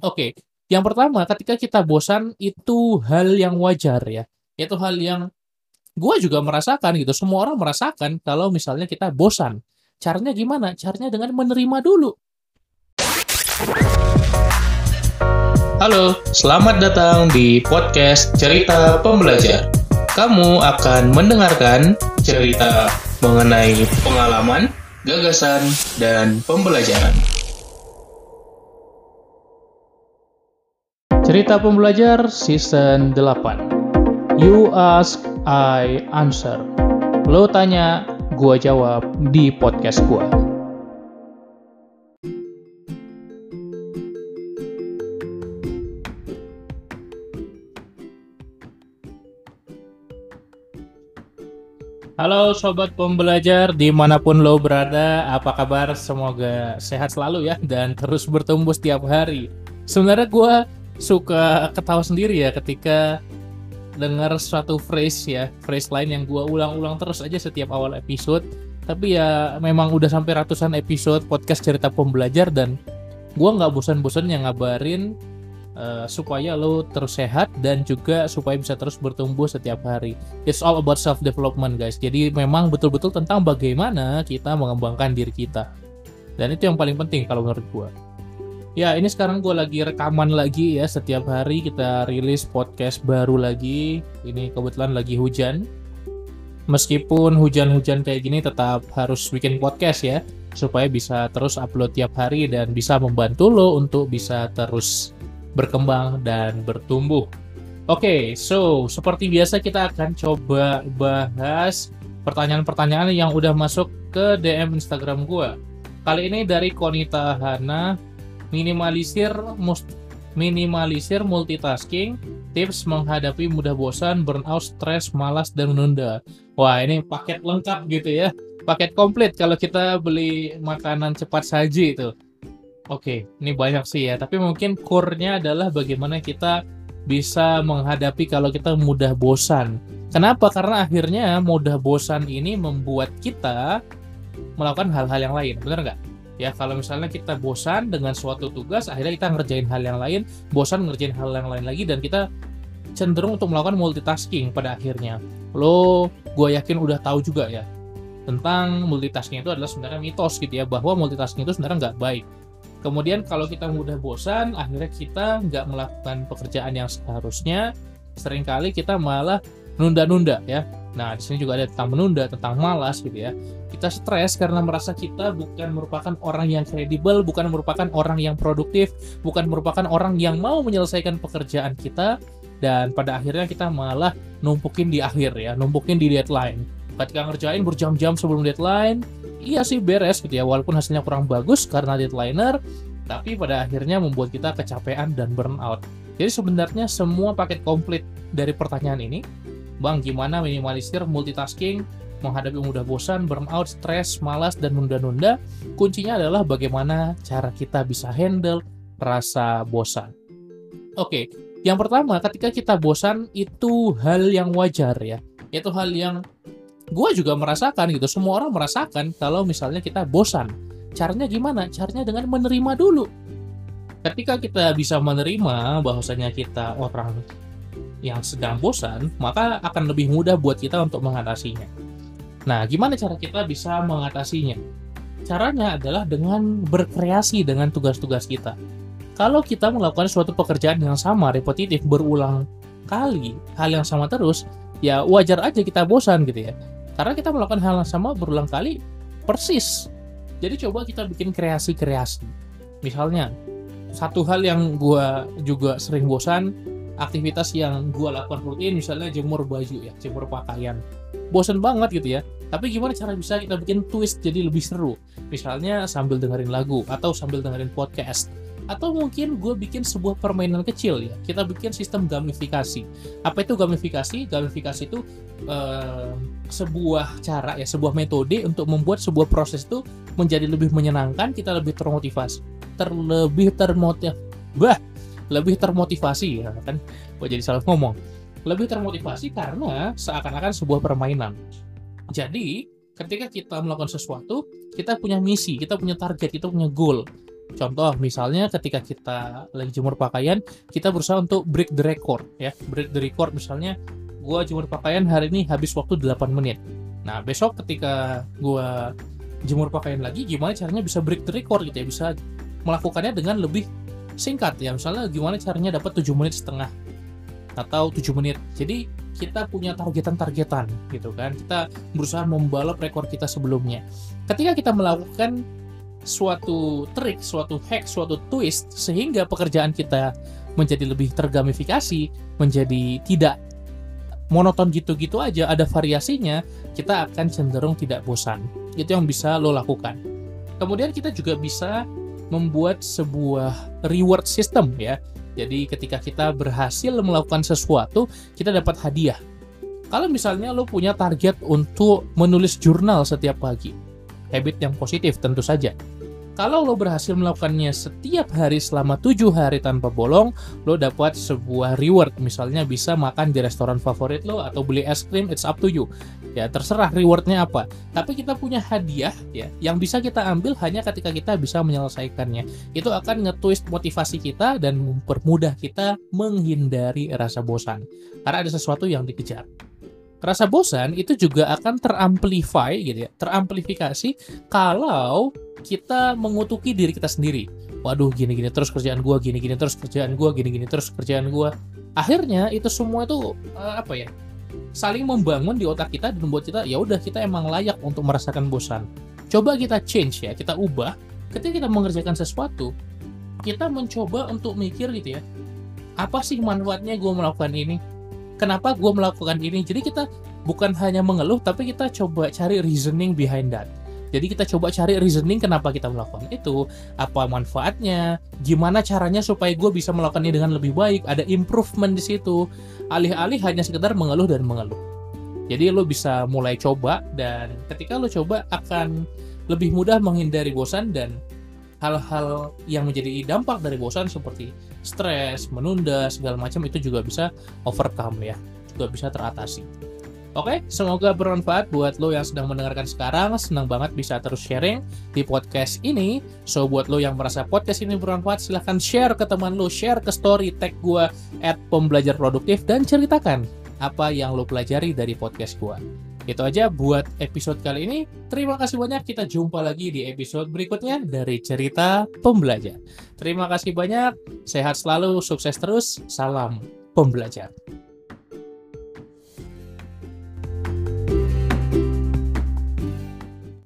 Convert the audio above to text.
Oke, yang pertama ketika kita bosan itu hal yang wajar ya. Itu hal yang gue juga merasakan gitu. Semua orang merasakan kalau misalnya kita bosan. Caranya gimana? Caranya dengan menerima dulu. Halo, selamat datang di podcast Cerita Pembelajar. Kamu akan mendengarkan cerita mengenai pengalaman, gagasan, dan pembelajaran. Cerita Pembelajar Season 8 You ask, I answer Lo tanya, gua jawab di podcast gua. Halo Sobat Pembelajar, di mana pun lo berada, apa kabar? Semoga sehat selalu ya, dan terus bertumbuh setiap hari. Sebenarnya gue suka ketawa sendiri ya ketika dengar suatu phrase ya, phrase lain yang gue ulang-ulang terus aja setiap awal episode. Tapi ya memang udah sampai ratusan episode podcast cerita pembelajar dan gue nggak bosan-bosan yang ngabarin uh, supaya lo terus sehat dan juga supaya bisa terus bertumbuh setiap hari. It's all about self development guys. Jadi memang betul-betul tentang bagaimana kita mengembangkan diri kita. Dan itu yang paling penting kalau menurut gue. Ya, ini sekarang gue lagi rekaman lagi ya. Setiap hari kita rilis podcast baru lagi. Ini kebetulan lagi hujan. Meskipun hujan-hujan kayak gini tetap harus bikin podcast ya. Supaya bisa terus upload tiap hari dan bisa membantu lo untuk bisa terus berkembang dan bertumbuh. Oke, okay, so seperti biasa kita akan coba bahas pertanyaan-pertanyaan yang udah masuk ke DM Instagram gue. Kali ini dari Konita Hana minimalisir mus minimalisir multitasking, tips menghadapi mudah bosan, burnout, stres, malas, dan menunda. Wah, ini paket lengkap gitu ya. Paket komplit kalau kita beli makanan cepat saji itu. Oke, ini banyak sih ya. Tapi mungkin core-nya adalah bagaimana kita bisa menghadapi kalau kita mudah bosan. Kenapa? Karena akhirnya mudah bosan ini membuat kita melakukan hal-hal yang lain. Benar nggak? Ya kalau misalnya kita bosan dengan suatu tugas akhirnya kita ngerjain hal yang lain bosan ngerjain hal yang lain lagi dan kita cenderung untuk melakukan multitasking pada akhirnya. Lo gue yakin udah tahu juga ya tentang multitasking itu adalah sebenarnya mitos gitu ya bahwa multitasking itu sebenarnya nggak baik. Kemudian kalau kita mudah bosan akhirnya kita nggak melakukan pekerjaan yang seharusnya sering kali kita malah nunda-nunda ya. Nah, di sini juga ada tentang menunda, tentang malas gitu ya. Kita stres karena merasa kita bukan merupakan orang yang kredibel, bukan merupakan orang yang produktif, bukan merupakan orang yang mau menyelesaikan pekerjaan kita dan pada akhirnya kita malah numpukin di akhir ya, numpukin di deadline. Ketika ngerjain berjam-jam sebelum deadline, iya sih beres gitu ya, walaupun hasilnya kurang bagus karena deadlineer, tapi pada akhirnya membuat kita kecapean dan burnout. Jadi sebenarnya semua paket komplit dari pertanyaan ini Bang, gimana minimalisir multitasking, menghadapi mudah bosan, burnout, stres, malas, dan nunda-nunda? Kuncinya adalah bagaimana cara kita bisa handle rasa bosan. Oke, yang pertama ketika kita bosan itu hal yang wajar ya. Itu hal yang gue juga merasakan gitu. Semua orang merasakan kalau misalnya kita bosan. Caranya gimana? Caranya dengan menerima dulu. Ketika kita bisa menerima bahwasanya kita orang yang sedang bosan, maka akan lebih mudah buat kita untuk mengatasinya. Nah, gimana cara kita bisa mengatasinya? Caranya adalah dengan berkreasi dengan tugas-tugas kita. Kalau kita melakukan suatu pekerjaan yang sama, repetitif, berulang kali, hal yang sama terus, ya wajar aja kita bosan gitu ya. Karena kita melakukan hal yang sama berulang kali, persis. Jadi coba kita bikin kreasi-kreasi. Misalnya, satu hal yang gue juga sering bosan, aktivitas yang gue lakukan rutin misalnya jemur baju ya jemur pakaian bosen banget gitu ya. Tapi gimana cara bisa kita bikin twist jadi lebih seru? Misalnya sambil dengerin lagu atau sambil dengerin podcast. Atau mungkin gue bikin sebuah permainan kecil ya. Kita bikin sistem gamifikasi. Apa itu gamifikasi? Gamifikasi itu uh, sebuah cara ya sebuah metode untuk membuat sebuah proses itu menjadi lebih menyenangkan kita lebih termotivasi terlebih termotiv bah lebih termotivasi ya kan? Gue jadi salah ngomong lebih termotivasi karena seakan-akan sebuah permainan jadi ketika kita melakukan sesuatu kita punya misi kita punya target kita punya goal Contoh, misalnya ketika kita lagi jemur pakaian, kita berusaha untuk break the record ya. Break the record misalnya gua jemur pakaian hari ini habis waktu 8 menit. Nah, besok ketika gua jemur pakaian lagi, gimana caranya bisa break the record gitu ya, bisa melakukannya dengan lebih singkat ya. Misalnya gimana caranya dapat 7 menit setengah atau 7 menit. Jadi kita punya targetan-targetan gitu kan. Kita berusaha membalap rekor kita sebelumnya. Ketika kita melakukan suatu trik, suatu hack, suatu twist sehingga pekerjaan kita menjadi lebih tergamifikasi, menjadi tidak monoton gitu-gitu aja, ada variasinya, kita akan cenderung tidak bosan. Itu yang bisa lo lakukan. Kemudian kita juga bisa membuat sebuah reward system ya. Jadi ketika kita berhasil melakukan sesuatu, kita dapat hadiah. Kalau misalnya lo punya target untuk menulis jurnal setiap pagi, habit yang positif tentu saja. Kalau lo berhasil melakukannya setiap hari selama tujuh hari tanpa bolong, lo dapat sebuah reward. Misalnya bisa makan di restoran favorit lo atau beli es krim, it's up to you. Ya terserah rewardnya apa. Tapi kita punya hadiah ya yang bisa kita ambil hanya ketika kita bisa menyelesaikannya. Itu akan nge-twist motivasi kita dan mempermudah kita menghindari rasa bosan. Karena ada sesuatu yang dikejar rasa bosan itu juga akan teramplify gitu ya, teramplifikasi kalau kita mengutuki diri kita sendiri. Waduh, gini-gini terus kerjaan gua, gini-gini terus kerjaan gua, gini-gini terus kerjaan gua. Akhirnya itu semua itu uh, apa ya? saling membangun di otak kita dan membuat kita ya udah kita emang layak untuk merasakan bosan. Coba kita change ya, kita ubah. Ketika kita mengerjakan sesuatu, kita mencoba untuk mikir gitu ya, apa sih manfaatnya gue melakukan ini? kenapa gue melakukan ini jadi kita bukan hanya mengeluh tapi kita coba cari reasoning behind that jadi kita coba cari reasoning kenapa kita melakukan itu apa manfaatnya gimana caranya supaya gue bisa melakukannya dengan lebih baik ada improvement di situ alih-alih hanya sekedar mengeluh dan mengeluh jadi lo bisa mulai coba dan ketika lo coba akan lebih mudah menghindari bosan dan hal-hal yang menjadi dampak dari bosan seperti stres, menunda segala macam itu juga bisa overcome ya, juga bisa teratasi. Oke, semoga bermanfaat buat lo yang sedang mendengarkan sekarang. Senang banget bisa terus sharing di podcast ini. So, buat lo yang merasa podcast ini bermanfaat, silahkan share ke teman lo, share ke story, tag gue at pembelajar produktif, dan ceritakan apa yang lo pelajari dari podcast gue. Itu aja buat episode kali ini. Terima kasih banyak. Kita jumpa lagi di episode berikutnya dari cerita pembelajar. Terima kasih banyak. Sehat selalu, sukses terus. Salam pembelajar.